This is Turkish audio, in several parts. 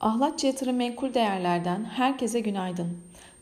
Ahlatçı Yatırım Menkul Değerler'den herkese günaydın.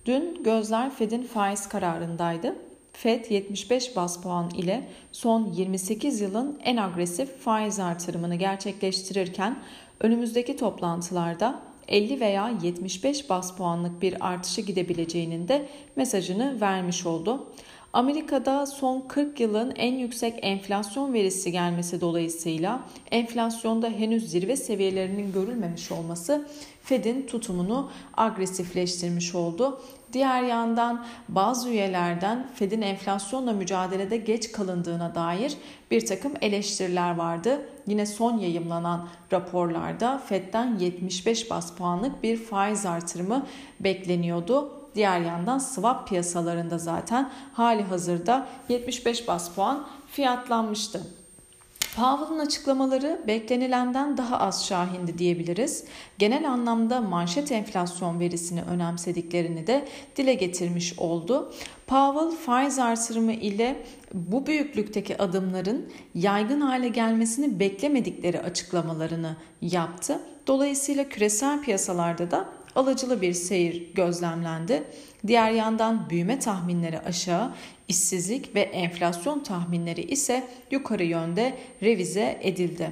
Dün gözler Fed'in faiz kararındaydı. Fed 75 bas puan ile son 28 yılın en agresif faiz artırımını gerçekleştirirken önümüzdeki toplantılarda 50 veya 75 bas puanlık bir artışı gidebileceğinin de mesajını vermiş oldu. Amerika'da son 40 yılın en yüksek enflasyon verisi gelmesi dolayısıyla enflasyonda henüz zirve seviyelerinin görülmemiş olması Fed'in tutumunu agresifleştirmiş oldu. Diğer yandan bazı üyelerden Fed'in enflasyonla mücadelede geç kalındığına dair bir takım eleştiriler vardı. Yine son yayımlanan raporlarda Fed'den 75 bas puanlık bir faiz artırımı bekleniyordu. Diğer yandan swap piyasalarında zaten hali hazırda 75 bas puan fiyatlanmıştı. Powell'ın açıklamaları beklenilenden daha az şahindi diyebiliriz. Genel anlamda manşet enflasyon verisini önemsediklerini de dile getirmiş oldu. Powell faiz artırımı ile bu büyüklükteki adımların yaygın hale gelmesini beklemedikleri açıklamalarını yaptı. Dolayısıyla küresel piyasalarda da alıcılı bir seyir gözlemlendi. Diğer yandan büyüme tahminleri aşağı, işsizlik ve enflasyon tahminleri ise yukarı yönde revize edildi.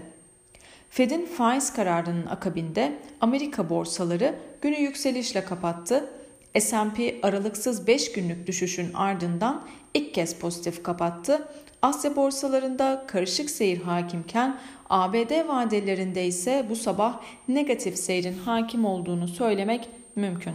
Fed'in faiz kararının akabinde Amerika borsaları günü yükselişle kapattı. S&P aralıksız 5 günlük düşüşün ardından ilk kez pozitif kapattı. Asya borsalarında karışık seyir hakimken ABD vadelerinde ise bu sabah negatif seyrin hakim olduğunu söylemek mümkün.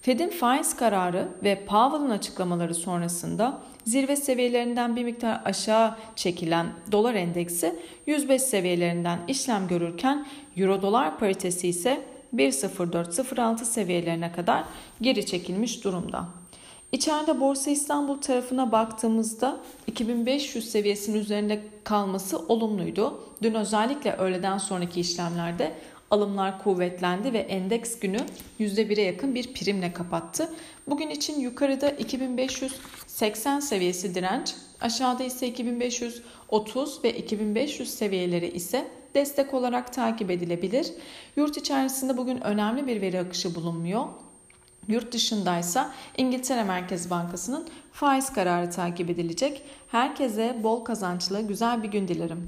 Fed'in faiz kararı ve Powell'ın açıklamaları sonrasında zirve seviyelerinden bir miktar aşağı çekilen dolar endeksi 105 seviyelerinden işlem görürken euro dolar paritesi ise 1.0406 seviyelerine kadar geri çekilmiş durumda. İçeride Borsa İstanbul tarafına baktığımızda 2500 seviyesinin üzerinde kalması olumluydu. Dün özellikle öğleden sonraki işlemlerde alımlar kuvvetlendi ve endeks günü %1'e yakın bir primle kapattı. Bugün için yukarıda 2580 seviyesi direnç, aşağıda ise 2530 ve 2500 seviyeleri ise destek olarak takip edilebilir. Yurt içerisinde bugün önemli bir veri akışı bulunmuyor. Yurt dışındaysa İngiltere Merkez Bankası'nın faiz kararı takip edilecek. Herkese bol kazançlı güzel bir gün dilerim.